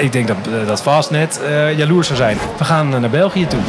ik denk dat, eh, dat Fastnet eh jaloers zou zijn. We gaan eh, naar België toe.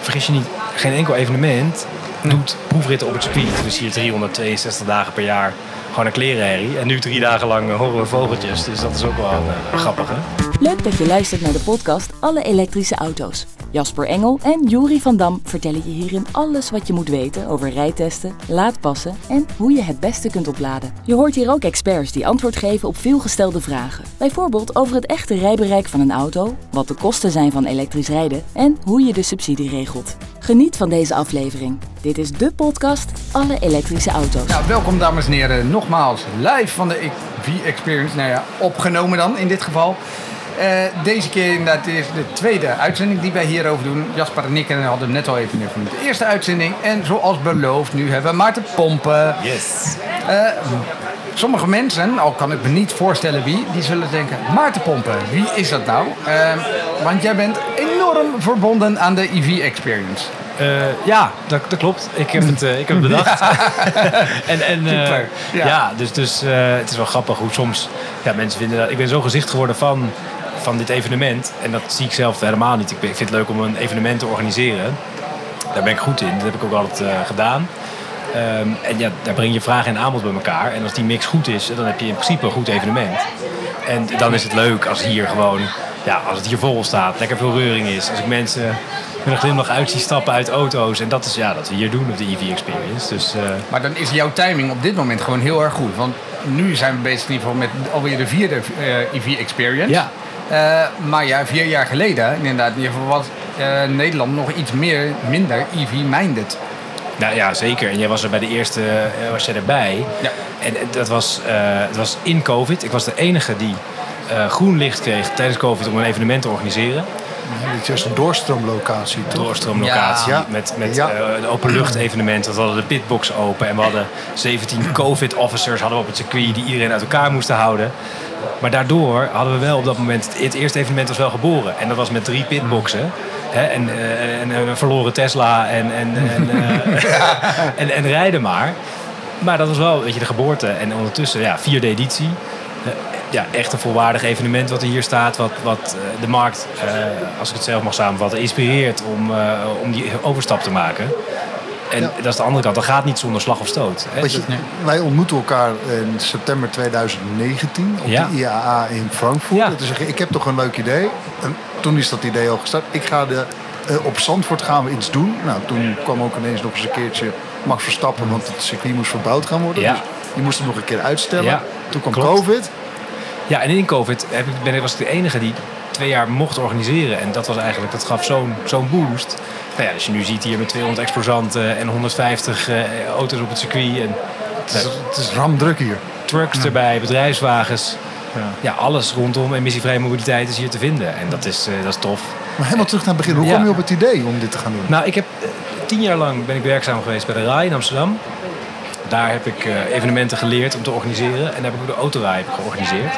Vergis je niet, geen enkel evenement doet proefritten op het circuit. Dus hier 362 dagen per jaar gewoon een klerenherrie. En nu drie dagen lang horen we vogeltjes. Dus dat is ook wel eh, grappig, hè? Leuk dat je luistert naar de podcast Alle elektrische auto's. Jasper Engel en Juri van Dam vertellen je hierin alles wat je moet weten over rijtesten, laadpassen en hoe je het beste kunt opladen. Je hoort hier ook experts die antwoord geven op veelgestelde vragen. Bijvoorbeeld over het echte rijbereik van een auto, wat de kosten zijn van elektrisch rijden en hoe je de subsidie regelt. Geniet van deze aflevering. Dit is de podcast Alle elektrische auto's. Nou, welkom dames en heren, nogmaals live van de V-Experience. Nou ja, opgenomen dan in dit geval. Eh, deze keer inderdaad is de tweede uitzending die wij hierover doen. Jasper en ik en hadden net al even genoemd. De eerste uitzending en zoals beloofd, nu hebben we Maarten Pompen. Yes. Eh, sommige mensen, al kan ik me niet voorstellen wie, die zullen denken... Maarten Pompen, wie is dat nou? Eh, want jij bent enorm verbonden aan de EV-Experience. Eh, ja, dat, dat klopt. Ik heb het, eh, ik heb het bedacht. en en eh, Super, ja. ja. dus, dus het is wel grappig hoe soms ja, mensen vinden dat. Ik ben zo gezicht geworden van, van dit evenement. En dat zie ik zelf helemaal niet. Ik, vind het leuk om een evenement te organiseren. Daar ben ik goed in. Dat heb ik ook altijd gedaan. Ehm, en ja, daar breng je vraag en aanbod bij elkaar. En als die mix goed is, dan heb je in principe een goed evenement. En dan is het leuk als hier gewoon, ja, als het hier vol staat, lekker veel reuring is. Als ik mensen met een glimlach uit zie stappen uit auto's. En dat is ja, dat we hier doen op de EV Experience. Dus eh, Maar dan is jouw timing op dit moment gewoon heel erg goed. Want nu zijn we bezig in ieder geval met alweer de vierde eh, EV Experience. Ja. Eh, maar ja, vier jaar geleden, inderdaad, in ieder geval was Nederland nog iets meer, minder EV-minded. Nou ja, zeker. En jij was er bij de eerste, eh, was jij erbij. Ja. En dat was, eh, het was in COVID. Ik was de enige die eh, groen licht kreeg tijdens COVID om een evenement te organiseren. Het is een doorstroomlocatie, toch? doorstroomlocatie Ja. met, met Ja. eh, een openlucht evenement. We hadden de pitbox open en we hadden 17 covid officers hadden we op het circuit die iedereen uit elkaar moesten houden. Maar daardoor hadden we wel op dat moment, het eerste evenement was wel geboren. En dat was met drie pitboxen. Hè, en, eh, en een verloren Tesla en, en, en, eh, en, en rijden maar. Maar dat was wel weet je, de geboorte. En ondertussen, ja, vierde editie. Ja, echt een volwaardig evenement wat er hier staat. Wat, wat eh, de markt, eh, als ik het zelf mag samenvatten, inspireert om, eh, om die overstap te maken. En Ja. dat is de andere kant. Dat gaat niet zonder slag of stoot. Hè? Je, wij ontmoeten elkaar in september 2019 op Ja. de IAA in Frankfurt. Ja. En toen zeg ik, ik heb toch een leuk idee. En toen is dat idee al gestart. Ik ga de, op Zandvoort gaan we iets doen. Nou, toen kwam ook ineens nog eens een keertje Max Verstappen, want het circuit moest verbouwd gaan worden. Ja. Dus die moest hem nog een keer uitstellen. Toen kwam klopt. COVID. Ja, en in COVID heb ik, ben, was ik de enige die twee jaar mocht organiseren. En dat was eigenlijk, dat gaf zo'n zo'n boost. Nou ja, als je nu ziet hier met 200 exposanten en 150 eh, auto's op het circuit. En Het is, het is ramdruk hier. trucks erbij, bedrijfswagens. Ja. alles rondom emissievrije mobiliteit is hier te vinden. En dat is, eh, dat is tof. Maar helemaal terug naar het begin. Hoe Ja. kwam je op het idee om dit te gaan doen? Nou, ik heb eh, tien jaar lang ben ik werkzaam geweest bij de RAI in Amsterdam. Daar heb ik evenementen geleerd om te organiseren. En daar heb ik ook de autorij georganiseerd.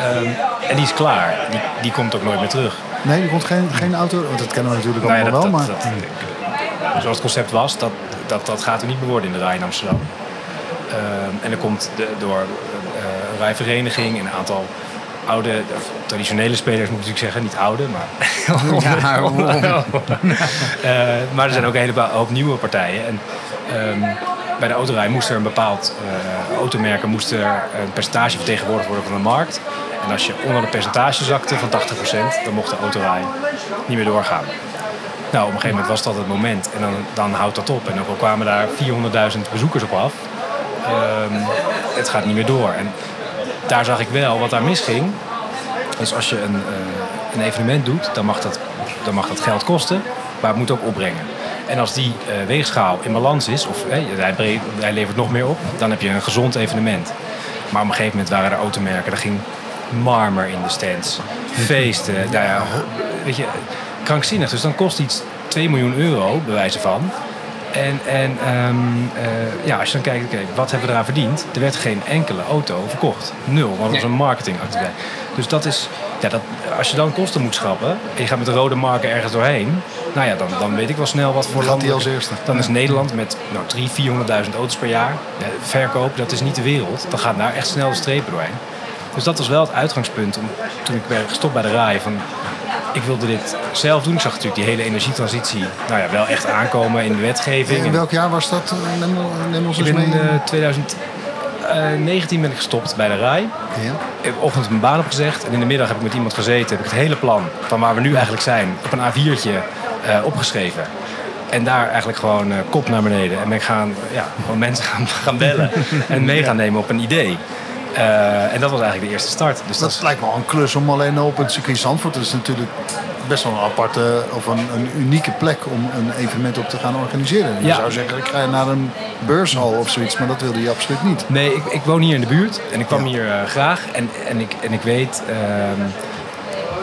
Ehm, en die is klaar. Die, die komt ook nooit meer terug. Nee, er komt geen, geen auto. Want dat kennen we natuurlijk allemaal dat, wel. dat, maar dat- zoals het concept was, dat, dat, dat gaat er niet meer worden in de RAI in Amsterdam. Ehm, en er komt de, door eh, een rijvereniging en een aantal oude, traditionele spelers moet ik natuurlijk zeggen. Niet oude, maar... Ja? Eh, maar er zijn ook een hele hoop nieuwe partijen. En ehm, bij de autorij moest er een bepaald eh automerken moest er een percentage vertegenwoordigd worden van de markt. En als je onder de percentage zakte van 80%, dan mocht de autorij niet meer doorgaan. Nou, op een gegeven moment was dat het moment en dan, dan houdt dat op. En ook kwamen daar 400.000 bezoekers op af, ehm, het gaat niet meer door. En daar zag ik wel wat daar misging. Dus als je een, eh, een evenement doet, dan mag, dat, dan mag dat geld kosten, maar het moet ook opbrengen. En als die eh, weegschaal in balans is, of hij, levert nog meer op, dan heb je een gezond evenement. Maar op een gegeven moment waren er automerken, er ging marmer in de stands, feesten, nou ja, weet je, krankzinnig. Dus dan kost iets 2 miljoen euro, bij wijze van. En, en ehm, eh, ja, als je dan kijkt, oké, wat hebben we eraan verdiend? Er werd geen enkele auto verkocht. Nul, want het was een marketingactiviteit. Dus dat is, ja, dat, als je dan kosten moet schrappen en je gaat met de rode marken ergens doorheen, nou ja, dan, dan weet ik wel snel wat voor landelijke- als eerste. Dan is Nederland met nou, 300.000, 400.000 auto's per jaar. Ja, verkoop, dat is niet de wereld. Dan gaat daar echt snel de strepen doorheen. Dus dat was wel het uitgangspunt om, toen ik werd gestopt bij de RAI. Van, ik wilde dit zelf doen. Ik zag natuurlijk die hele energietransitie nou ja, wel echt aankomen in de wetgeving. In welk jaar was dat? Neem, neem ons ik eens ben mee. in eh, 2019 ben ik gestopt bij de RAI. Ja. Ik heb ochtend mijn baan opgezegd en in de middag heb ik met iemand gezeten. Heb ik het hele plan van waar we nu eigenlijk zijn op een A4'tje eh, opgeschreven. En daar eigenlijk gewoon eh, kop naar beneden. En ben ik gaan, ja, gewoon mensen gaan, gaan bellen en mee gaan nemen op een idee. Eh, en dat was eigenlijk de eerste start. Dus dat Dat lijkt me wel een klus om alleen op het circuit Zandvoort. Dat is natuurlijk best wel een aparte of een, een unieke plek om een evenement op te gaan organiseren. Je Ja. zou zeggen, ik ga naar een beurshal of zoiets, maar dat wilde je absoluut niet. Nee, ik, ik woon hier in de buurt en ik kwam Ja. hier eh, graag. En, en, ik, en ik weet, ehm,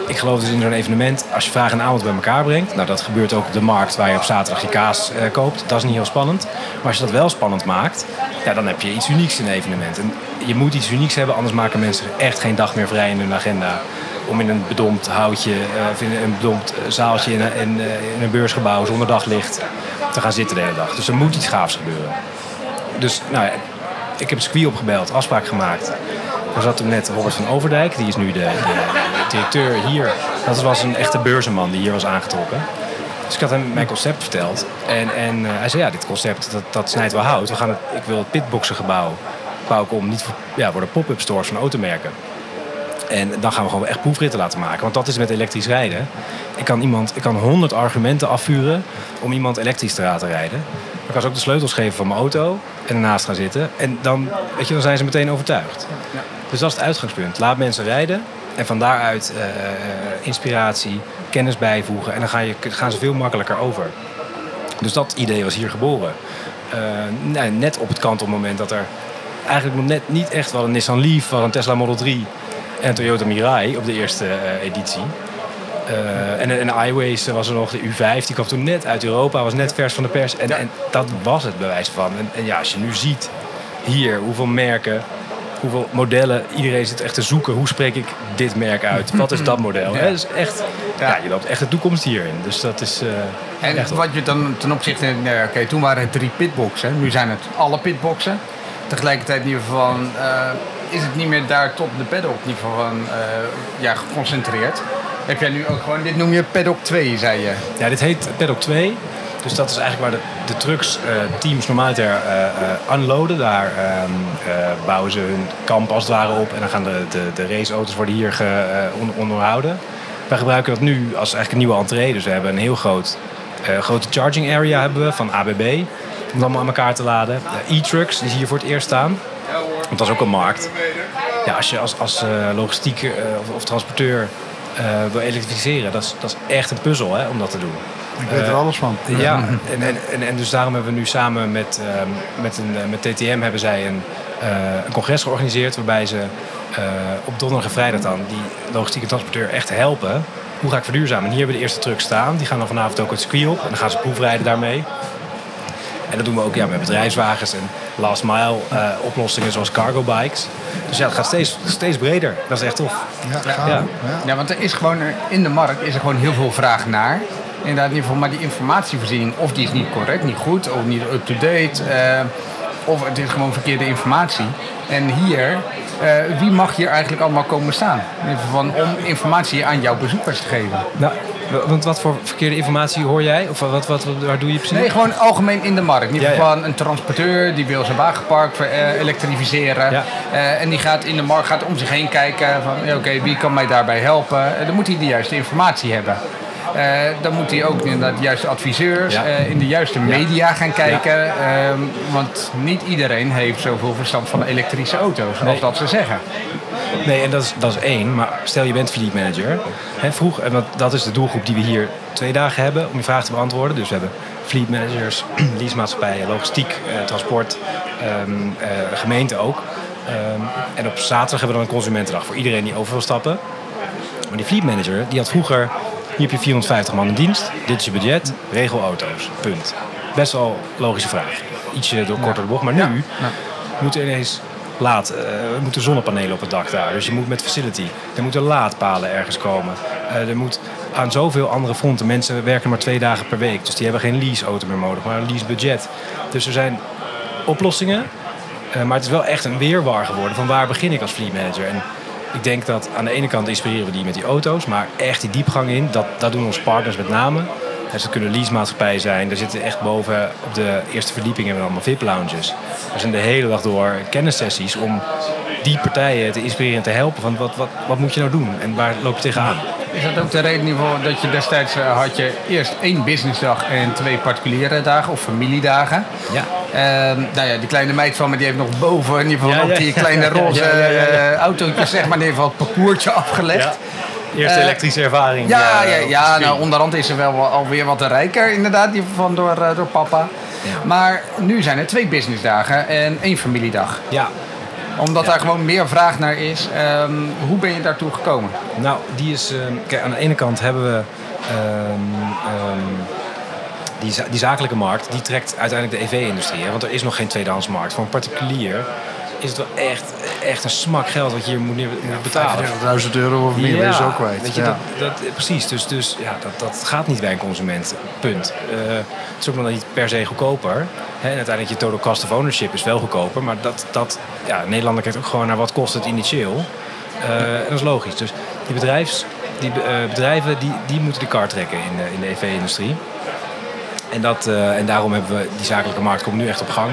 ik geloof dus in zo'n evenement, als je vraag en aanbod bij elkaar brengt. Nou, dat gebeurt ook op de markt waar je op zaterdag je kaas eh, koopt. Dat is niet heel spannend. Maar als je dat wel spannend maakt, ja, dan heb je iets unieks in een evenement. En je moet iets unieks hebben, anders maken mensen echt geen dag meer vrij in hun agenda. Om in een bedompt houtje, eh, of in een bedompt eh, zaaltje in een, een beursgebouw zonder daglicht te gaan zitten de hele dag. Dus er moet iets gaafs gebeuren. Dus nou, ja, ik heb Squee opgebeld, afspraak gemaakt. Er zat toen net Robert van Overdijk, die is nu de, de directeur hier. Dat was een echte beurzenman die hier was aangetrokken. Dus ik had hem mijn concept verteld. En, en eh, hij zei, ja, dit concept, dat, dat snijdt wel hout. We gaan het, ik wil het pitboxengebouw bouw ik om, niet voor, ja, voor de pop-up stores van automerken. En dan gaan we gewoon echt proefritten laten maken. Want dat is met elektrisch rijden. Ik kan, iemand, ik kan 100 argumenten afvuren om iemand elektrisch te laten rijden. Maar ik kan ze ook de sleutels geven van mijn auto en ernaast gaan zitten. En dan, weet je, dan zijn ze meteen overtuigd. Dus dat is het uitgangspunt. Laat mensen rijden. En van daaruit eh, eh, inspiratie, kennis bijvoegen. En dan ga je, gaan ze veel makkelijker over. Dus dat idee was hier geboren. Eh, net op het kantelmoment dat er eigenlijk nog net niet echt wel een Nissan Leaf, wel een Tesla Model 3 en een Toyota Mirai op de eerste editie. En en iWays was er nog, de U5, die kwam toen net uit Europa, was net vers van de pers. En, en dat was het bewijs van. En, en ja, als je nu ziet hier hoeveel merken, hoeveel modellen, iedereen zit echt te zoeken. Hoe spreek ik dit merk uit? Wat is dat model? Hè? Dus echt, ja. je loopt echt de toekomst hierin. Dus dat is eh, En echt wat je dan ten opzichte, nee, oké, toen waren het drie pitboxen, nu zijn het alle pitboxen. Tegelijkertijd in ieder geval van, eh, is het niet meer daar tot de paddock geval van, eh, ja, geconcentreerd. Heb jij nu ook gewoon, dit noem je paddock 2, zei je. Ja, dit heet Paddock 2. Dus dat is eigenlijk waar de, de trucks eh, teams normaliter eh eh, unloaden. Daar ehm, eh, bouwen ze hun kamp als het ware op. En dan gaan de, de, de raceauto's worden hier ge, onder- onderhouden. Wij gebruiken dat nu als eigenlijk een nieuwe entree. Dus we hebben een heel groot, grote charging area hebben we van ABB. Om het allemaal aan elkaar te laden. De e-trucks die hier voor het eerst staan. Want dat is ook een markt. Ja, als je als, als logistiek of, of transporteur wil elektrificeren, dat is, dat is echt een puzzel hè, om dat te doen. Ik weet er Eh, alles van. Ja, en, en, en, en dus daarom hebben we nu samen met, ehm, met, een, eh, met TTM hebben zij een, eh, een congres georganiseerd waarbij ze eh, op donderdag en vrijdag dan die logistieke transporteur echt helpen. Hoe ga ik verduurzamen? En hier hebben we de eerste trucks staan. Die gaan dan vanavond ook het circuit op en dan gaan ze proefrijden daarmee. En dat doen we ook ja, met bedrijfswagens en last mile eh, oplossingen zoals cargo bikes. Dus ja, het gaat steeds, steeds breder. Dat is echt tof. Ja. Ja. Ja. Ja, want er is gewoon, er- in de markt is er gewoon heel veel vraag naar. Inderdaad, in ieder geval, maar die informatievoorziening, of die is niet correct, niet goed, of niet up-to-date. eh, of het is gewoon verkeerde informatie. En hier, eh, wie mag hier eigenlijk allemaal komen staan? In ieder geval van, om informatie aan jouw bezoekers te geven. Nou, want wat voor verkeerde informatie hoor jij? Of wat, wat, wat, waar doe je precies? Nee, gewoon algemeen in de markt. In ieder geval ja. een transporteur die wil zijn wagenpark eh, elektrificeren. Ja. En die gaat in de markt gaat om zich heen kijken van oké, wie kan mij daarbij helpen? Dan moet hij de juiste informatie hebben. Eh, dan moet hij ook inderdaad de juiste adviseurs Ja. eh, in de juiste media gaan kijken. Ehm, want niet iedereen heeft zoveel verstand van elektrische auto's, Nee. als dat ze zeggen. Nee, en dat is, dat is één. Maar stel je bent fleet manager. Hè, vroeg, en dat, dat is de doelgroep die we hier twee dagen hebben om je vraag te beantwoorden. Dus we hebben fleet managers, leasemaatschappijen, logistiek, eh, transport, eh, gemeente ook. Ehm, en op zaterdag hebben we dan een consumentendag voor iedereen die over wil stappen. Maar die fleet manager die had vroeger, hier heb je 450 man in dienst, dit is je budget, regel auto's, punt. Best wel logische vraag. Ietsje door korter de bocht, maar nu moeten ineens laad, eh, er moeten zonnepanelen op het dak daar. Dus je moet met facility. Er moeten laadpalen ergens komen. Eh, er moet aan zoveel andere fronten. Mensen werken maar twee dagen per week. Dus die hebben geen leaseauto meer nodig, maar een leasebudget. Dus er zijn oplossingen. eh, maar het is wel echt een weerwar geworden van waar begin ik als fleet manager. En ik denk dat aan de ene kant inspireren we die met die auto's, maar echt die diepgang in, dat, dat doen onze partners met name. Ze kunnen leasemaatschappijen zijn. Er zitten echt boven op de eerste verdieping hebben we allemaal VIP-lounges. Er zijn de hele dag door kennissessies om die partijen te inspireren en te helpen. Van wat, wat, wat moet je nou doen en waar loop je tegenaan? Is dat ook de reden dat je destijds eh, had je eerst één businessdag en twee particuliere dagen of familiedagen? Ja. Ehm, nou ja, die kleine meid van me die heeft nog boven in ieder geval Ja, die kleine roze eh, autootjes zeg maar in ieder geval het parcoursje afgelegd. Eerste Eh, elektrische ervaring. Ja, eh, ja, ja nou, onderhand is ze wel alweer wat rijker inderdaad, die van door, door papa. Maar nu zijn er twee businessdagen en één familiedag. Ja, Omdat daar gewoon meer vraag naar is. ehm, hoe ben je daartoe gekomen? Nou, die is. ehm, kijk, aan de ene kant hebben we. Die, za- die zakelijke markt, die trekt uiteindelijk de EV-industrie. Want er is nog geen tweedehandsmarkt. Voor een particulier is het wel echt, echt een smak geld wat je hier moet, betalen. 35.000 euro of meer je zo kwijt. Weet je, Ja. dat, dat, precies. Dus, dus ja, dat, dat gaat niet bij een consument. Punt. Eh, het is ook nog niet per se goedkoper. Hè, en uiteindelijk je total cost of ownership is wel goedkoper. Maar dat, dat, ja, Nederlander kijkt ook gewoon naar wat kost het initieel. Eh, en dat is logisch. Dus die, bedrijfs, die eh, bedrijven die, die moeten de kar trekken in de, in de EV-industrie. En, dat, eh, en daarom hebben we die zakelijke markt komt nu echt op gang.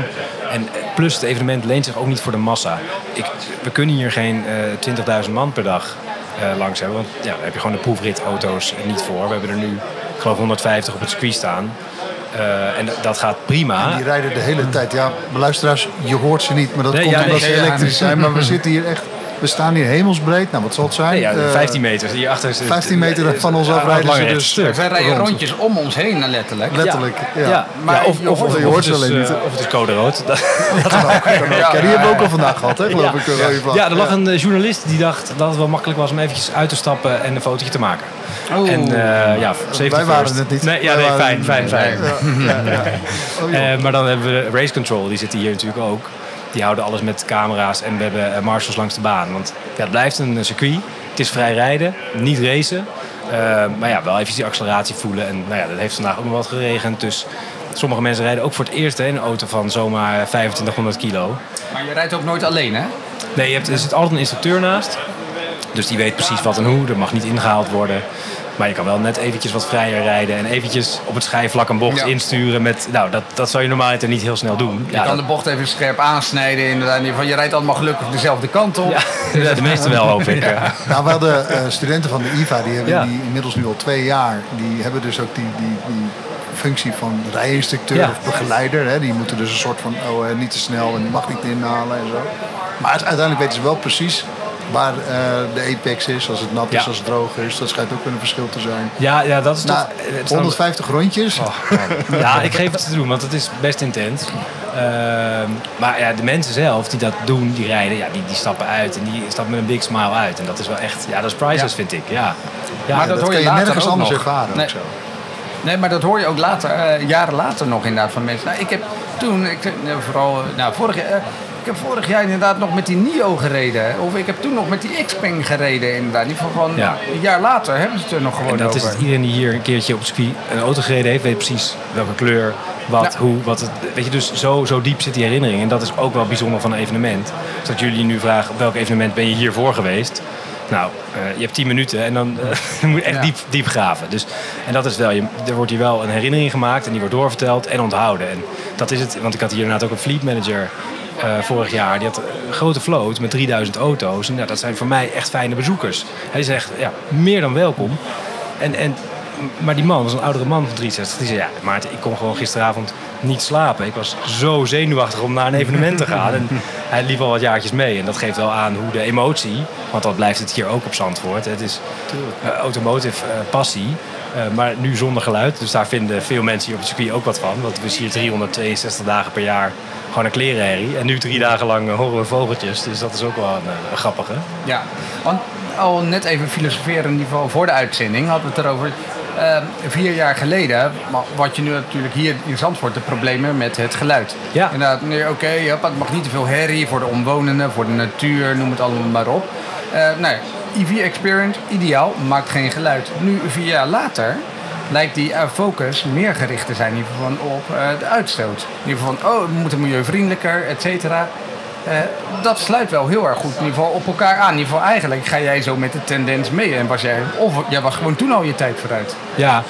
En eh, plus het evenement leent zich ook niet voor de massa. Ik, we kunnen hier geen eh 20.000 man per dag eh, langs hebben. Want ja, daar heb je gewoon de proefritauto's niet voor. We hebben er nu, ik geloof, 150 op het circuit staan. Eh, en dat- gaat prima. Die rijden de hele tijd. Ja, maar luisteraars, je hoort ze niet, maar dat Nee, komt ja, omdat nee, ze ja, elektrisch zijn. Maar we zitten hier echt, we staan hier hemelsbreed. Nou, wat zal het zijn? Nee, ja, Eh, 15 meter. Hierachter is 15 meter van ons Ja, af rijden ze dus stuk. Zij rijden rond. rondjes om ons heen letterlijk. Letterlijk, ja. Ja, Maar ja, of, of, je hoort het ze is, alleen eh, niet. of het is code rood. Dat- Ja, die hebben we ook al vandaag gehad, hè, geloof Ja. ik. Ja, er lag een eh, journalist die dacht dat het wel makkelijk was om eventjes uit te stappen en een fotootje te maken. Oh. En eh, ja, Wij waren het niet. Nee, ja, Wij nee, fijn, fijn, fijn. Ja, ja, ja. Oh. Eh, maar dan hebben we Race Control, die zitten hier natuurlijk ook. Die houden alles met camera's en we hebben eh, marshals langs de baan. Want ja, het blijft een eh, circuit. Het is vrij rijden, niet racen. Eh, maar ja, wel even die acceleratie voelen. En nou ja, dat heeft vandaag ook nog wat geregend. Dus sommige mensen rijden ook voor het eerst hè, een auto van zomaar 2500 kilo. Maar je rijdt ook nooit alleen, hè? Nee, je hebt, er zit altijd een instructeur naast. Dus die weet precies wat en hoe. Er mag niet ingehaald worden. Maar je kan wel net eventjes wat vrijer rijden. En eventjes op het schijfvlak een bocht Ja. insturen. Met, nou, dat, dat zou je normaal niet heel snel doen. Je kan de bocht even scherp aansnijden. Inderdaad. Geval, Je rijdt allemaal gelukkig dezelfde kant op. ja, ja, de meeste wel, hoop ik. Ja. Nou, we hadden eh, studenten van de IVA, die hebben Ja. die inmiddels nu al twee jaar. Die hebben dus ook die, die, die functie van rijinstructeur Ja. of begeleider. Hè. Die moeten dus een soort van, oh, niet te snel en die mag niet inhalen en zo. Maar uiteindelijk weten ze wel precies waar eh, de apex is, als het nat is, als het droog is. Dat schijnt ook een verschil te zijn. Ja, ja, dat is Nou, toch... het is 150 rondjes. Ja, ik geef het te doen, want het is best intens. Ehm, maar ja, de mensen zelf die dat doen, die rijden, ja, die, die stappen uit en die stappen met een big smile uit. En dat is wel echt, ja, dat is priceless, Ja. vind ik. Ja. Ja, Maar dat dat hoor kan je je later nergens anders nog. ervaren. Nee. Ook zo. Nee, maar dat hoor je ook later, eh, jaren later nog inderdaad van mensen. Nou, ik heb toen, ik, eh, vooral, eh, nou, vorig jaar, eh, ik heb vorig jaar inderdaad nog met die NIO gereden. Of ik heb toen nog met die Xpeng gereden inderdaad. In ieder geval van, Ja. een jaar later hebben ze het er nog gewoon En dat over. is het. Iedereen die hier een keertje op circuit een auto gereden heeft, weet precies welke kleur, wat, Ja. hoe, wat het. Weet je, dus zo, zo diep zit die herinnering. En dat is ook wel bijzonder van een evenement. Dus dat jullie nu vragen op welk evenement ben je hiervoor geweest. Nou, eh, je hebt 10 minuten en dan eh, je moet je echt Ja. diep, diep graven. Dus, en dat is wel, je, er wordt hier wel een herinnering gemaakt en die wordt doorverteld en onthouden. En dat is het, want ik had hier inderdaad ook een fleet manager eh, vorig jaar. Die had een grote vloot met 3000 auto's. En ja, dat zijn voor mij echt fijne bezoekers. Hij zegt, ja, meer dan welkom. En, en, maar die man was een oudere man van 63. Die zei, ja, Maarten, ik kon gewoon gisteravond niet slapen. Ik was zo zenuwachtig om naar een evenement te gaan. En hij liep al wat jaartjes mee. En dat geeft wel aan hoe de emotie... Want dat blijft het hier ook op Zandvoort. Het is eh, automotive eh, passie. Eh, maar nu zonder geluid. Dus daar vinden veel mensen hier op het circuit ook wat van. Want we zien hier 362 dagen per jaar gewoon een klerenherrie. En nu drie dagen lang horen we vogeltjes. Dus dat is ook wel een, eh, een grappige. Ja, want al net even filosoferen in ieder geval voor de uitzending hadden we het erover. Eh, vier jaar geleden, wat je nu natuurlijk hier in Zandvoort, de problemen met het geluid. Ja. Inderdaad, nee, oké, ja, het mag niet te veel herrie voor de omwonenden, voor de natuur, noem het allemaal maar op. Eh nou, EV Experience, ideaal, maakt geen geluid. Nu, vier jaar later, lijkt die eh, focus meer gericht te zijn in ieder geval op eh, de uitstoot. In ieder geval van, oh, we moeten milieuvriendelijker, et cetera. Eh, dat sluit wel heel erg goed in ieder geval op elkaar aan. In ieder geval eigenlijk ga jij zo met de tendens mee. En was jij, of jij was gewoon toen al je tijd vooruit. Ja,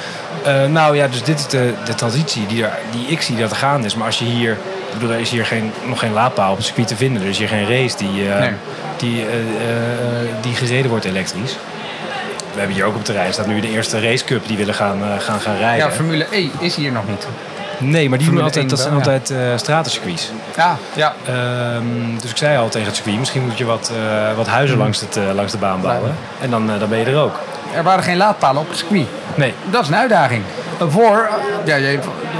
nou ja, dus dit is de, de transitie die, die ik zie dat er gaande is. Maar als je hier, ik bedoel, er is hier geen, nog geen laadpaal op het circuit te vinden. Er is hier geen race die, eh, Nee. die, eh, eh, die gereden wordt elektrisch. We hebben hier ook op terrein staat nu de eerste racecup die willen gaan, gaan, gaan rijden. Ja, Formule E is hier nog niet. nee, maar die doen Formule altijd, 1 dat zijn ja. altijd eh stratencircuits. Ja, ja. Ehm, dus ik zei al tegen het circuit, misschien moet je wat, wat huizen Mhm. langs, het, langs de baan bouwen. En dan, dan ben je er ook. Er waren geen laadpalen op het circuit. Nee, Dat is een uitdaging. Voor, ja,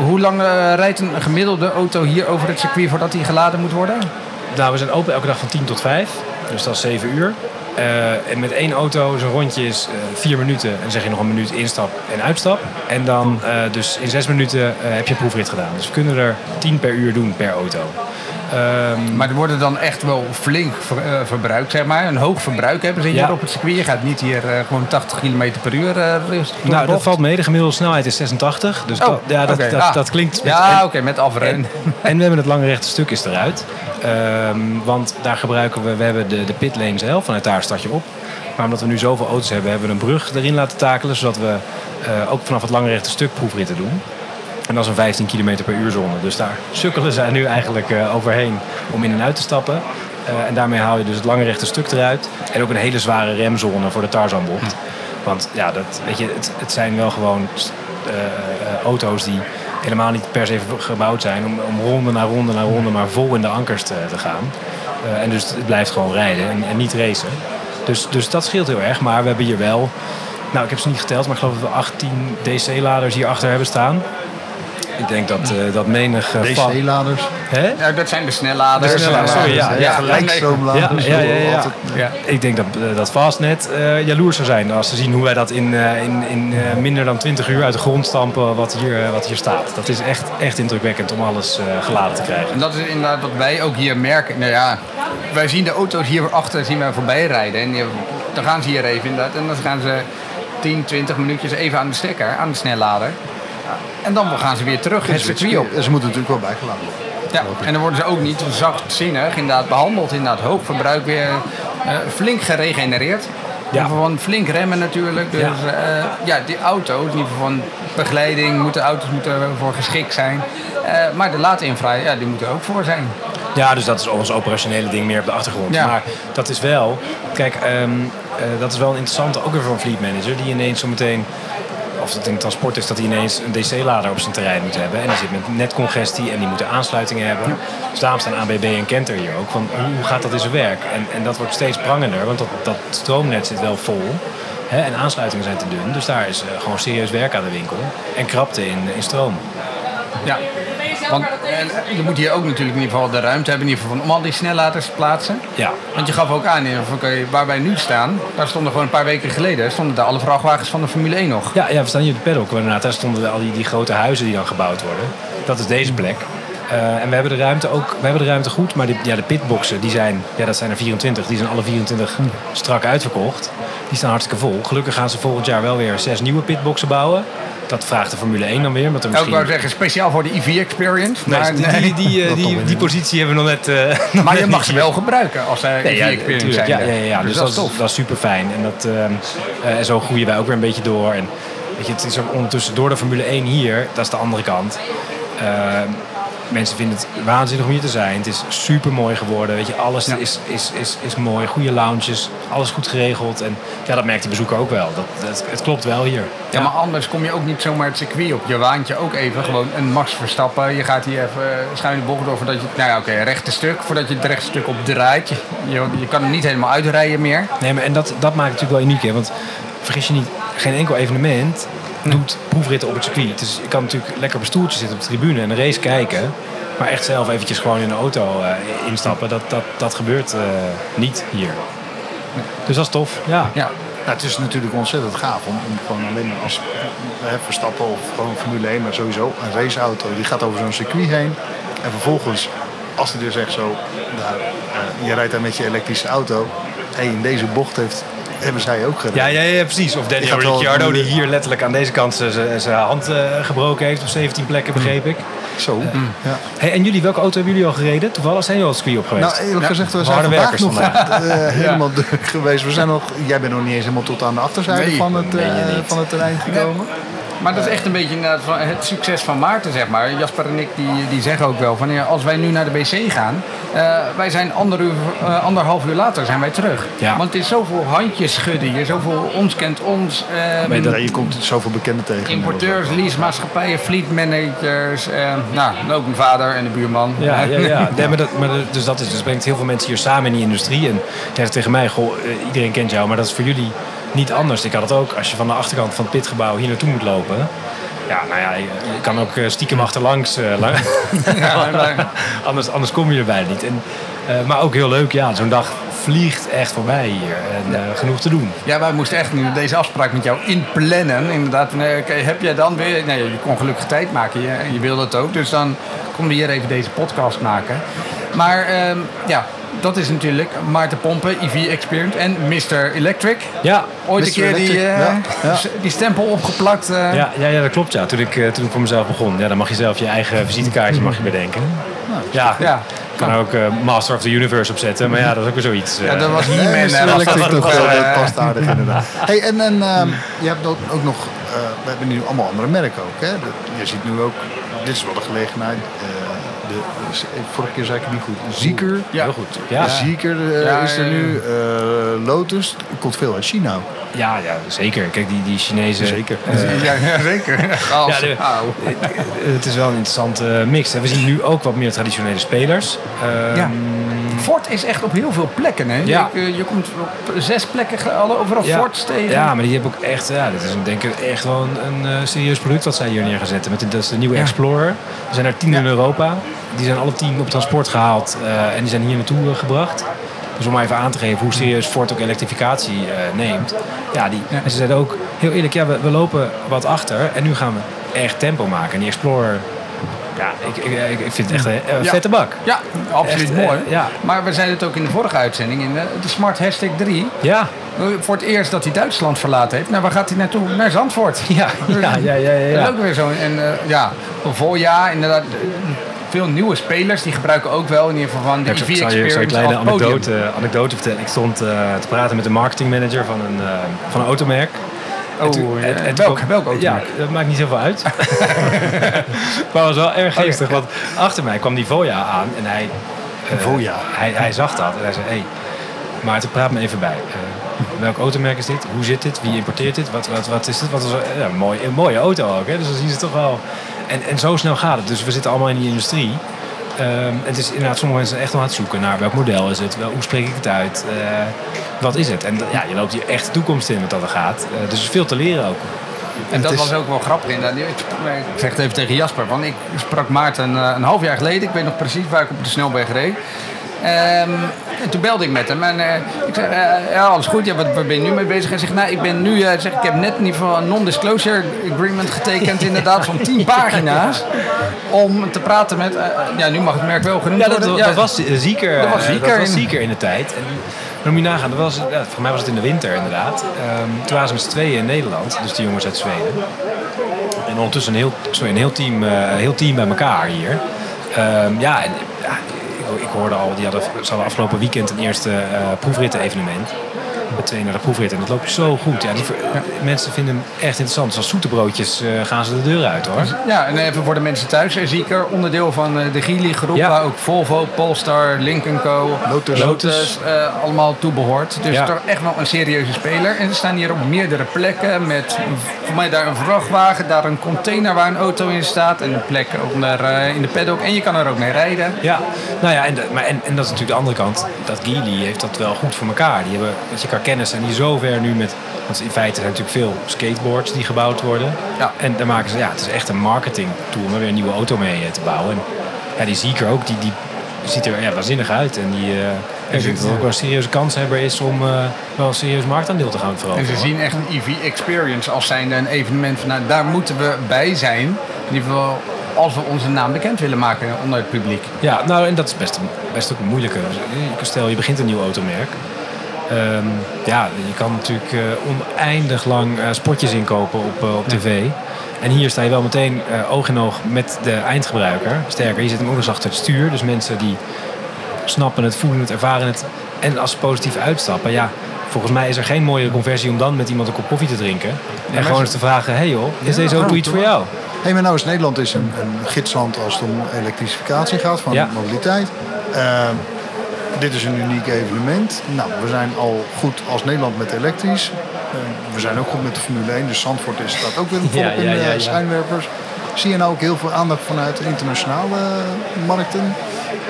hoe lang eh, rijdt een gemiddelde auto hier over het circuit voordat die geladen moet worden? Nou, we zijn open elke dag van 10 tot 5. Dus dat is 7 uur. Eh, en met één auto, zo'n rondje is eh, 4 minuten. En dan zeg je nog een minuut instap en uitstap. En dan eh, dus in 6 minuten eh, heb je een proefrit gedaan. Dus we kunnen er 10 per uur doen per auto. Ehm, Maar er worden dan echt wel flink ver- eh, verbruikt, zeg maar. Een hoog verbruik hebben ze hier Ja. op het circuit. Je gaat niet hier eh, gewoon 80 km per uur de nou, dat valt mee. De gemiddelde snelheid is 86. Dus Oh, dat, ja, dat, Ah. dat klinkt... Ja, oké, met afrennen. En we hebben het lange rechte stuk is eruit. Ehm, want daar gebruiken we, we hebben de, de pitlane zelf, vanuit daar start je op. Maar omdat we nu zoveel auto's hebben, hebben we een brug erin laten takelen. Zodat we ook vanaf het lange rechte stuk proefritten doen. En dat is een 15 km per uur zone. Dus daar sukkelen zij nu eigenlijk eh, overheen om in en uit te stappen. Eh, en daarmee haal je dus het lange rechte stuk eruit. En ook een hele zware remzone voor de Tarzanbocht. Want ja, dat, weet je, het, het zijn wel gewoon eh, auto's die helemaal niet per se gebouwd zijn om, om ronde na ronde na ronde maar vol in de ankers te, te gaan. En dus het blijft gewoon rijden en, en niet racen. Dus, dus dat scheelt heel erg. Maar we hebben hier wel, nou ik heb ze niet geteld, maar ik geloof dat we 18 DC-laders hier achter hebben staan. Ik denk dat, eh, dat menig... eh, va- DC-laders. Hè? Ja, dat zijn de snelladers. De snelladers, sorry, ja. ja, gelijkstroomladers. Ja, ja, ja, ja. Altijd- Ja. Ik denk dat, eh, dat Fastnet eh jaloers zou zijn als ze zien hoe wij dat in, eh, in, in eh, minder dan 20 uur uit de grond stampen wat hier, eh, wat hier staat. Dat is echt, echt indrukwekkend om alles eh, geladen te krijgen. En dat is inderdaad wat wij ook hier merken. Nou ja, wij zien de auto's hier achter zien wij voorbij rijden. En dan gaan ze hier even inderdaad. En dan gaan ze 10, 20 minuutjes even aan de stekker, aan de snellader. En dan gaan ze weer terug het circuit op. Ze moeten natuurlijk wel bijgeladen worden. Ja, en dan worden ze ook niet zachtzinnig inderdaad behandeld. Inderdaad, hoog verbruik weer eh, flink geregenereerd. Ja. Van flink remmen natuurlijk. Dus Ja. ja, ja die auto's, in ieder geval van begeleiding, moeten auto's moeten ervoor geschikt zijn. Eh, maar de laadinfra, ja, die moeten er ook voor zijn. Ja, dus dat is ons operationele ding meer op de achtergrond. Ja. Maar dat is wel, kijk, ehm, eh, dat is wel een interessante ook weer voor een fleet manager die ineens zometeen, of het in transport is, dat hij ineens een DC-lader op zijn terrein moet hebben. En die zit met netcongestie en die moeten aansluitingen hebben. Dus daarom staan ABB en Kenter hier ook. Van hoe, hoe gaat dat in zijn werk? En, en dat wordt steeds prangender, want dat, dat stroomnet zit wel vol. Hè, en aansluitingen zijn te dun. Dus daar is eh, gewoon serieus werk aan de winkel. En krapte in, in stroom. Ja. Want en, je moet hier ook natuurlijk in ieder geval de ruimte hebben in ieder geval om al die snelladers te plaatsen. Ja, Want je gaf ook aan, in geval, waar wij nu staan, daar stonden gewoon een paar weken geleden, stonden daar alle vrachtwagens van de Formule 1 nog. Ja, ja, we staan hier op de paddock. Inderdaad, daar stonden al die, die grote huizen die dan gebouwd worden. Dat is deze plek. Eh, en we hebben de ruimte ook, we hebben de ruimte goed, maar die, ja, de pitboxen, die zijn, ja, dat zijn er 24. Die zijn alle 24 strak uitverkocht. Die staan hartstikke vol. Gelukkig gaan ze volgend jaar wel weer zes nieuwe pitboxen bouwen. Dat vraagt de Formule 1 dan weer. Omdat er Ik misschien... wou zeggen, speciaal voor de EV Experience. Nee, Maar, die, nee. die, die, eh, die, die positie hebben we nog net... eh, nog maar je mag ze wel gebruiken als zij Nee, EV ja, Experience tuurlijk. zijn. Ja, ja, ja, ja. Dus, dat, is, tof. dat is super fijn. En, dat, eh, en zo groeien wij ook weer een beetje door. En weet je, het is ook ondertussen door de Formule 1 hier, dat is de andere kant. Ehm, mensen vinden het waanzinnig om hier te zijn. Het is super mooi geworden. Weet je, alles Ja. is, is, is, is mooi. Goede lounges, alles goed geregeld. En ja, dat merkt die bezoeker ook wel. Dat, dat, het klopt wel hier. Ja, maar anders kom je ook niet zomaar het circuit op. Je waant je ook even gewoon een Max Verstappen. Je gaat hier even schuin de bocht door voordat je... Nou ja, oké, rechte stuk. Voordat je het rechte stuk op draait. Je, je, je kan hem niet helemaal uitrijden meer. Nee, maar en dat, dat maakt het natuurlijk wel uniek. Hè? Want vergis je niet, geen enkel evenement doet proefritten op het circuit. Dus je kan natuurlijk lekker op een stoeltje zitten op de tribune en een race kijken. Maar echt zelf eventjes gewoon in een auto eh, instappen, dat, dat, dat gebeurt eh, niet hier. Dus dat is tof. Ja. Ja. Nou, het is natuurlijk ontzettend gaaf om, om gewoon alleen als hè, Verstappen of gewoon Formule 1, maar sowieso een raceauto, die gaat over zo'n circuit heen. En vervolgens, als hij dus echt zo, daar, eh, je rijdt daar met je elektrische auto, hey, in deze bocht heeft hebben zij ook gedaan. Ja, ja, ja, precies. Of Daniel wel- Ricciardo, die hier letterlijk aan deze kant zijn- hand eh, gebroken heeft op 17 plekken, begreep ik. Zo. Ja. Hey, en jullie, welke auto hebben jullie al gereden? Toevallig zijn jullie al het circuit op geweest? Nou, eerlijk gezegd, we zijn harde vandaag werkers nog eh, helemaal druk geweest. We zijn nog, jij bent nog niet eens helemaal tot aan de achterzijde Nee, van, het, eh, van het terrein gekomen. Maar dat is echt een beetje inderdaad van het succes van Maarten, zeg maar. Jasper en ik die, die zeggen ook wel van ja, als wij nu naar de BC gaan, eh, wij zijn ander uur, eh, anderhalf uur later zijn wij terug. Ja. Want het is zoveel handjes schudden hier, zoveel ons kent ons. eh, dat- Nee, je komt zoveel bekenden tegen. Importeurs, leasemaatschappijen, fleet managers, eh, nou, ook mijn vader en de buurman. Ja, ja, ja. Nee, maar dat, maar dat- dus dat is, dus brengt heel veel mensen hier samen in die industrie. En zeggen tegen mij, goh, eh, iedereen kent jou, maar dat is voor jullie niet anders. Ik had het ook, als je van de achterkant van het pitgebouw hier naartoe moet lopen. Ja, nou ja, je, je kan ook eh, stiekem achterlangs. eh, lang- Ja, maar- anders, anders kom je erbij niet. En, eh, maar ook heel leuk, ja, zo'n dag vliegt echt voorbij hier. En eh, genoeg te doen. Ja, wij moesten echt nu deze afspraak met jou inplannen. Inderdaad, eh, heb jij dan weer... Nee, je kon gelukkig tijd maken. Je, je wilde het ook. Dus dan konden we hier even deze podcast maken. Maar ehm, ja, dat is natuurlijk Maarten Pompen, EV Experience en Mr. Electric. Ja, Ooit een keer die, eh, ja, ja. die stempel opgeplakt. eh. Ja, ja, ja, dat klopt. Ja. Toen, ik, eh, toen ik voor mezelf begon, ja, dan mag je zelf je eigen visitekaartje mag je bedenken. Ja, Ja. ik kan er ook eh, Master of the Universe op zetten, maar ja, dat is ook weer zoiets. Ja, dat was. Mr. dat Electric toch wel, dat past aardig inderdaad. Hey, en en ehm, je hebt ook, ook nog, eh, we hebben nu allemaal andere merken ook. Hè? Je ziet nu ook, dit is wel de gelegenheid. De, vorige keer zei ik het niet goed. Zieker. Ja. Heel goed. Ja, Zieker eh, Ja, is er nu. eh, Lotus komt veel uit China. ja, ja, zeker. Kijk, die, die Chinezen. Zeker. eh, Ja, ja, zeker. Als, Ja, de- het is wel een interessante mix. hè. We zien nu ook wat meer traditionele spelers. Ehm, Ja. Ford is echt op heel veel plekken. Hè? Ja. Je, je komt op zes plekken alle overal Ja. Fords tegen. Ja, maar die hebben ook echt, ja, dit is een- denk ik echt wel een, een eh, serieus product wat zij hier neer gaan zetten. Met de, dat is de nieuwe Ja. Explorer. Er zijn er tien in Europa. Die zijn alle tien op transport gehaald eh, en die zijn hier naartoe eh, gebracht. Dus om maar even aan te geven hoe serieus Ford ook elektrificatie eh, neemt. Ja, die, Ja. En ze zeiden ook heel eerlijk, ja, we, we lopen wat achter en nu gaan we echt tempo maken. En die Explorer, ja, ik, ik, ik, vind het echt een Ja. vette bak. Ja, absoluut Echt, eh, mooi. ja. Maar we zeiden het ook in de vorige uitzending, in de, de Smart Hashtag 3. Ja, Voor het eerst dat hij Duitsland verlaten heeft. Nou, waar gaat hij naartoe? Naar Zandvoort. ja, ja, ja, ja. ja, Dat is ja. ook weer zo. En eh, ja, een voorjaar inderdaad. Veel nieuwe spelers die gebruiken ook wel in ieder geval van de Ja, ik EV Experience een kleine anekdote, anekdote vertellen. Ik stond eh, te praten met de marketingmanager van een, eh, van een automerk. Oh, En toen- ja. en- en toen welk, welk automerk? Ja, dat maakt niet zoveel uit. maar het was wel erg geestig, want achter mij kwam die Voya aan en hij, eh, Voya. hij, hij zag dat en hij zei, hé, hey, Maarten, praat me even bij. Welk automerk is dit? Hoe zit dit? Wie importeert dit? Wat, wat, wat is dit? Wat is, ja, een, mooie, een mooie auto ook, hè? dus dan zien ze toch wel... En, en zo snel gaat het. Dus we zitten allemaal in die industrie. Ehm, het is inderdaad, sommige mensen zijn echt nog aan het zoeken naar welk model is het, wel, hoe spreek ik het uit, eh, wat is het. En ja, je loopt hier echt de toekomst in met dat er gaat. Eh, dus er is veel te leren ook. En dat is- was ook wel grappig inderdaad. Ik, ik zeg het even tegen Jasper, want ik sprak Maarten eh, een half jaar geleden. Ik weet nog precies waar ik op de snelweg reed. Ehm, en toen belde ik met hem en eh, ik zei, eh, ja, alles goed, ja, wat, waar ben je nu mee bezig? Hij zegt, nou, ik ben nu, eh, zeg, ik heb net in ieder geval een non-disclosure agreement getekend, inderdaad, van 10 pagina's. Om te praten met, ja, nu mag het merk wel genoemd Ja, dat, worden. dat was zieker. Dat was Zieker in- in de tijd. En, maar moet je nagaan, dat was, ja, voor mij was het in de winter inderdaad. Ehm, toen waren ze met z'n tweeën in Nederland, dus die jongens uit Zweden. En ondertussen een heel, sorry, een heel, team, heel team bij elkaar hier. Ehm, ja, en, ja ik, hoorde al, die hadden, ze afgelopen weekend een eerste eh proefritten-evenement. Met twee naar de proefrit. En dat loopt zo goed. Ja, die, ver- Mensen vinden hem echt interessant. Dus als zoete broodjes eh, gaan ze de deur uit hoor. Ja, en even voor de mensen thuis. eh, Zieker, onderdeel van eh, de Geely groep, Ja. waar ook Volvo, Polestar, Lincoln Co, Lotus. Lotus allemaal toe behoort. Dus Ja. toch echt wel een serieuze speler. En ze staan hier op meerdere plekken met voor mij daar een vrachtwagen, daar een container waar een auto in staat en een plek onder, in de paddock. En je kan er ook mee rijden. Ja, nou ja, en, de- maar, en, en dat is natuurlijk de andere kant. Dat Geely heeft dat wel goed voor elkaar. Die hebben, dat je kan kennis zijn die zo ver nu met... Want in feite zijn natuurlijk veel skateboards die gebouwd worden. Ja. En dan maken ze, ja, het is echt een marketing tool om er weer een nieuwe auto mee eh, te bouwen. En ja, die Zeker ook, die, die ziet er ja, waanzinnig uit. En die, eh ik denk dat het ook wel een serieuze kanshebber is om eh, wel een serieus marktaandeel te gaan En veroveren. ze zien echt een EV Experience als zijnde een evenement van nou, daar moeten we bij zijn. In ieder geval als we onze naam bekend willen maken onder het publiek. Ja, nou en dat is best, best ook een moeilijke. Stel je begint een nieuw automerk. Ehm, ja, je kan natuurlijk eh, oneindig lang eh, spotjes inkopen op, eh, op tv. En hier sta je wel meteen oog in oog met de eindgebruiker. Sterker, je zit hem ook nog achter het stuur. Dus mensen die snappen het, voelen het, ervaren het. En als ze positief uitstappen, ja, volgens mij is er geen mooiere conversie om dan met iemand een kop koffie te drinken. En gewoon eens te vragen, hey joh, is deze auto iets voor jou? Hey, maar nou is Nederland is een, een gidsland als het om elektrificatie gaat van Ja. mobiliteit. Ehm, dit is een uniek evenement. Nou, we zijn al goed als Nederland met elektrisch. Ehm, we zijn ook goed met de Formule 1, dus Zandvoort is, staat ook weer volop in de ja. schijnwerpers. Zie je nou ook heel veel aandacht vanuit internationale markten?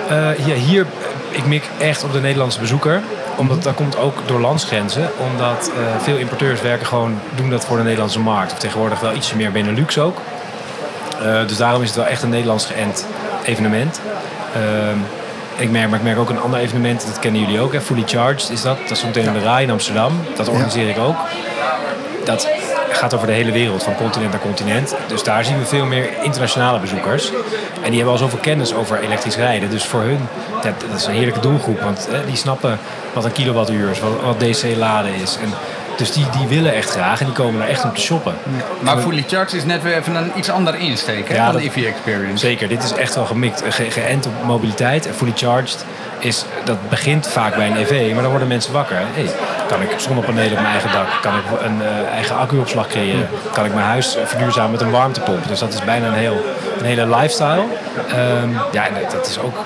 Eh, ja, hier, ik mik echt op de Nederlandse bezoeker. Omdat dat komt ook door landsgrenzen. Omdat eh, veel importeurs werken gewoon, doen dat voor de Nederlandse markt. Of tegenwoordig wel ietsje meer Benelux ook. Eh, dus daarom is het wel echt een Nederlands geënt evenement. Ik merk, maar ik merk ook een ander evenement, dat kennen jullie ook. Hè? Fully Charged is dat. Dat is meteen in de RAI in Amsterdam. Dat organiseer ik ook. Dat gaat over de hele wereld, van continent naar continent. Dus daar zien we veel meer internationale bezoekers. En die hebben al zoveel kennis over elektrisch rijden. Dus voor hun, dat, dat is een heerlijke doelgroep. Want hè, die snappen wat een kilowattuur is, wat, wat DC laden is. En, dus die, die willen echt graag en die komen er echt om te shoppen. Maar Fully Charged is net weer even een iets andere insteek hè, Ja, dan de EV Experience. Zeker, dit is echt wel gemikt, ge geënt op mobiliteit. En fully charged is, dat begint vaak bij een EV, maar dan worden mensen wakker. Hey, kan ik zonnepanelen op mijn eigen dak? Kan ik een eh, eigen accuopslag creëren? Kan ik mijn huis eh, verduurzamen met een warmtepomp? Dus dat is bijna een, heel, een hele lifestyle. Ehm, ja, en dat is ook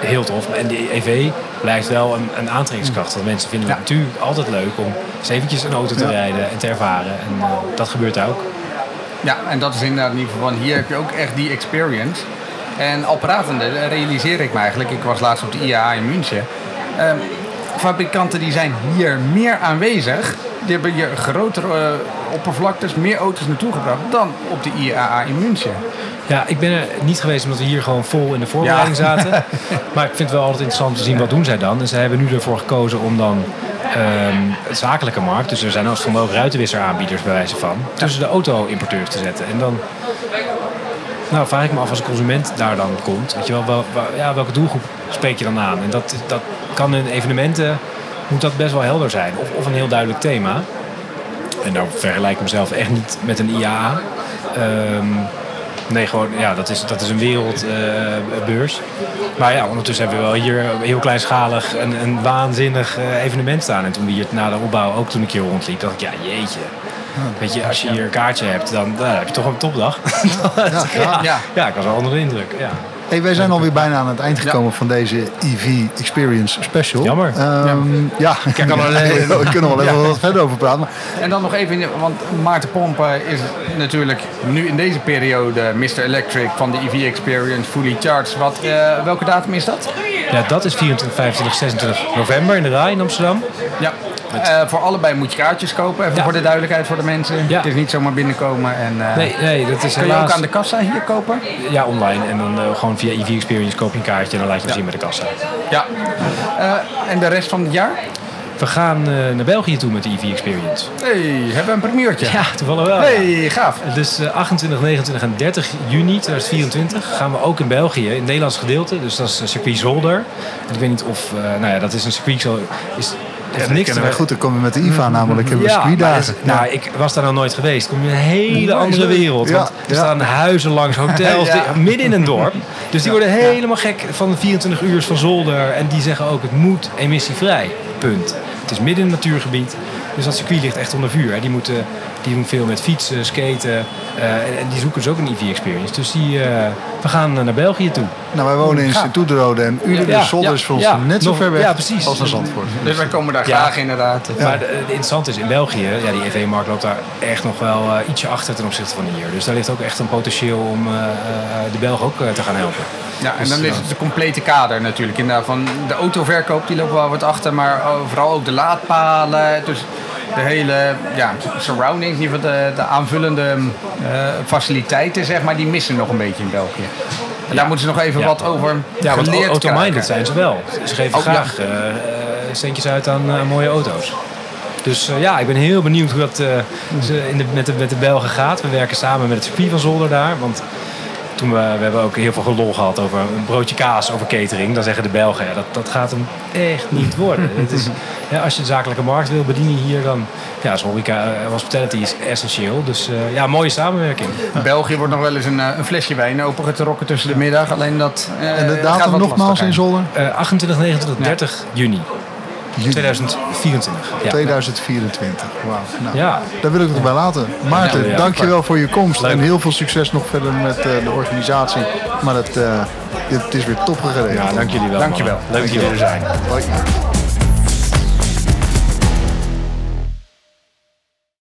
heel tof. En die EV blijft wel een, een aantrekkingskracht. Want mensen vinden het natuurlijk altijd leuk om eens eventjes een auto te rijden en te ervaren. En eh, dat gebeurt daar ook. Ja, en dat is inderdaad in ieder geval van hier heb je ook echt die experience. En al pratende realiseer ik me eigenlijk, ik was laatst op de IAA in München. Ehm, fabrikanten die zijn hier meer aanwezig. Die hebben hier grotere eh, oppervlaktes, meer auto's naartoe gebracht dan op de IAA in München. Ja, ik ben er niet geweest omdat we hier gewoon vol in de voorbereiding Ja. zaten. Maar ik vind het wel altijd interessant te zien wat doen zij dan. En zij hebben nu ervoor gekozen om dan ehm het zakelijke markt, dus er zijn als stonden ook ruitenwisseraanbieders bij wijze van, tussen de auto-importeurs te zetten. En dan nou, vraag ik me af als een consument daar dan komt, weet je wel, wel, wel- ja, welke doelgroep spreek je dan aan? En dat, dat kan in evenementen, moet dat best wel helder zijn. Of, of een heel duidelijk thema. En daar vergelijk ik mezelf echt niet met een IAA. Ehm, nee, gewoon, ja, dat is, dat is een wereldbeurs. maar ja, ondertussen hebben we wel hier heel kleinschalig een, een waanzinnig eh, evenement staan. En toen we hier na de opbouw ook toen ik hier rondliep, dacht ik, ja, jeetje. Weet je, als je hier een kaartje hebt, dan, dan heb je toch een topdag. ja, Ja. ja. ik was wel onder de indruk. Ja. Hey, wij zijn alweer bijna aan het eind gekomen van deze EV Experience Special. Jammer. Ehm, ja, ik kan er we kunnen wel even wat verder over praten. maar En dan nog even, want Maarten Pompen is natuurlijk nu in deze periode Mr. Electric van de EV Experience Fully Charged. Wat, eh, welke datum is dat? ja, dat is 24, 25, 26 november in de RAI in Amsterdam. Ja. Eh, voor allebei moet je kaartjes kopen, even Ja. voor de duidelijkheid voor de mensen. Ja. Het is niet zomaar binnenkomen. En, eh, Nee, nee, dat is Kun je ook aan de kassa hier kopen? Ja, online. En dan eh, gewoon via EV Experience koop je een kaartje en dan laat je hem zien bij de kassa. Ja. En de rest van het jaar? We gaan naar België toe met de EV Experience. hey, hebben we een primeurtje? Ja, toevallig wel. hey, gaaf. Dus eh, 28, 29 en 30 juni 2024 gaan we ook in België, in het Nederlands gedeelte. Dus dat is eh, circuit Zolder. En ik weet niet of, nou ja, dat is een circuit zo. Is, Ja, dat niks kennen goed. Dan komen we met de IVA namelijk. Ja, circuitdagen. het is- nou, ik was daar nog nooit geweest. Kom je in een hele andere wereld. Want er staan huizen langs, hotels, midden in een dorp. Dus die worden helemaal gek van de 24 uur van zolder. En die zeggen ook, het moet emissievrij. Punt. Het is midden in een natuurgebied. Dus dat circuit ligt echt onder vuur. hè. Die, moeten, die doen veel met fietsen, skaten. eh, en, die zoeken dus ook een EV-experience. Dus die, eh, we gaan eh, naar België toe. Nou, wij wonen in. Sint-Oederode en Uden. Ja, Zolder ja, is voor ons ja, net zo nog- ver weg ja, precies. als naar Zandvoort. Dus wij komen daar Ja. graag inderdaad. Maar de interessante is, in België, ja, die EV-markt loopt daar echt nog wel eh, ietsje achter ten opzichte van hier. Dus daar ligt ook echt een potentieel om eh, eh, de Belgen ook te gaan helpen. Ja, en Dus, dan is het de complete kader natuurlijk. Inderdaad, van de autoverkoop die loopt wel wat achter, maar vooral ook de laadpalen. Dus de hele ja, surroundings, de, de aanvullende eh, faciliteiten, zeg maar, die missen nog een beetje in België. En daar moeten ze nog even Ja. wat over Ja, want geleerd auto-minded zijn ze wel. Ze geven Oh, graag eh, centjes uit aan mooie auto's. Dus ja, ik ben heel benieuwd hoe dat ze in de, met, de, met de Belgen gaat. We werken samen met het circuit van Zolder daar. Want toen we, we hebben ook heel veel gelol gehad over een broodje kaas, over catering. Dan zeggen de Belgen, ja, dat, dat gaat hem echt niet worden. Het is, ja, als je de zakelijke markt wil bedienen hier, dan ja, is horeca, eh, hospitality is essentieel. Dus eh, ja, mooie samenwerking. België wordt nog wel eens een, eh, een flesje wijn opengetrokken tussen de middag. Alleen dat eh, En de datum nogmaals in Zolder? Eh 28, 29, 30 juni Juni 2024. Ja. 2024. Wauw. Nou, Ja. Daar wil ik het bij laten. Maarten, Ja, ja. dankjewel voor je komst. Leuk. En heel veel succes nog verder met eh, de organisatie. Maar het, eh, het is weer top geregeld. Ja, dank jullie wel. Dankjewel. Leuk dat jullie er zijn. Hoi.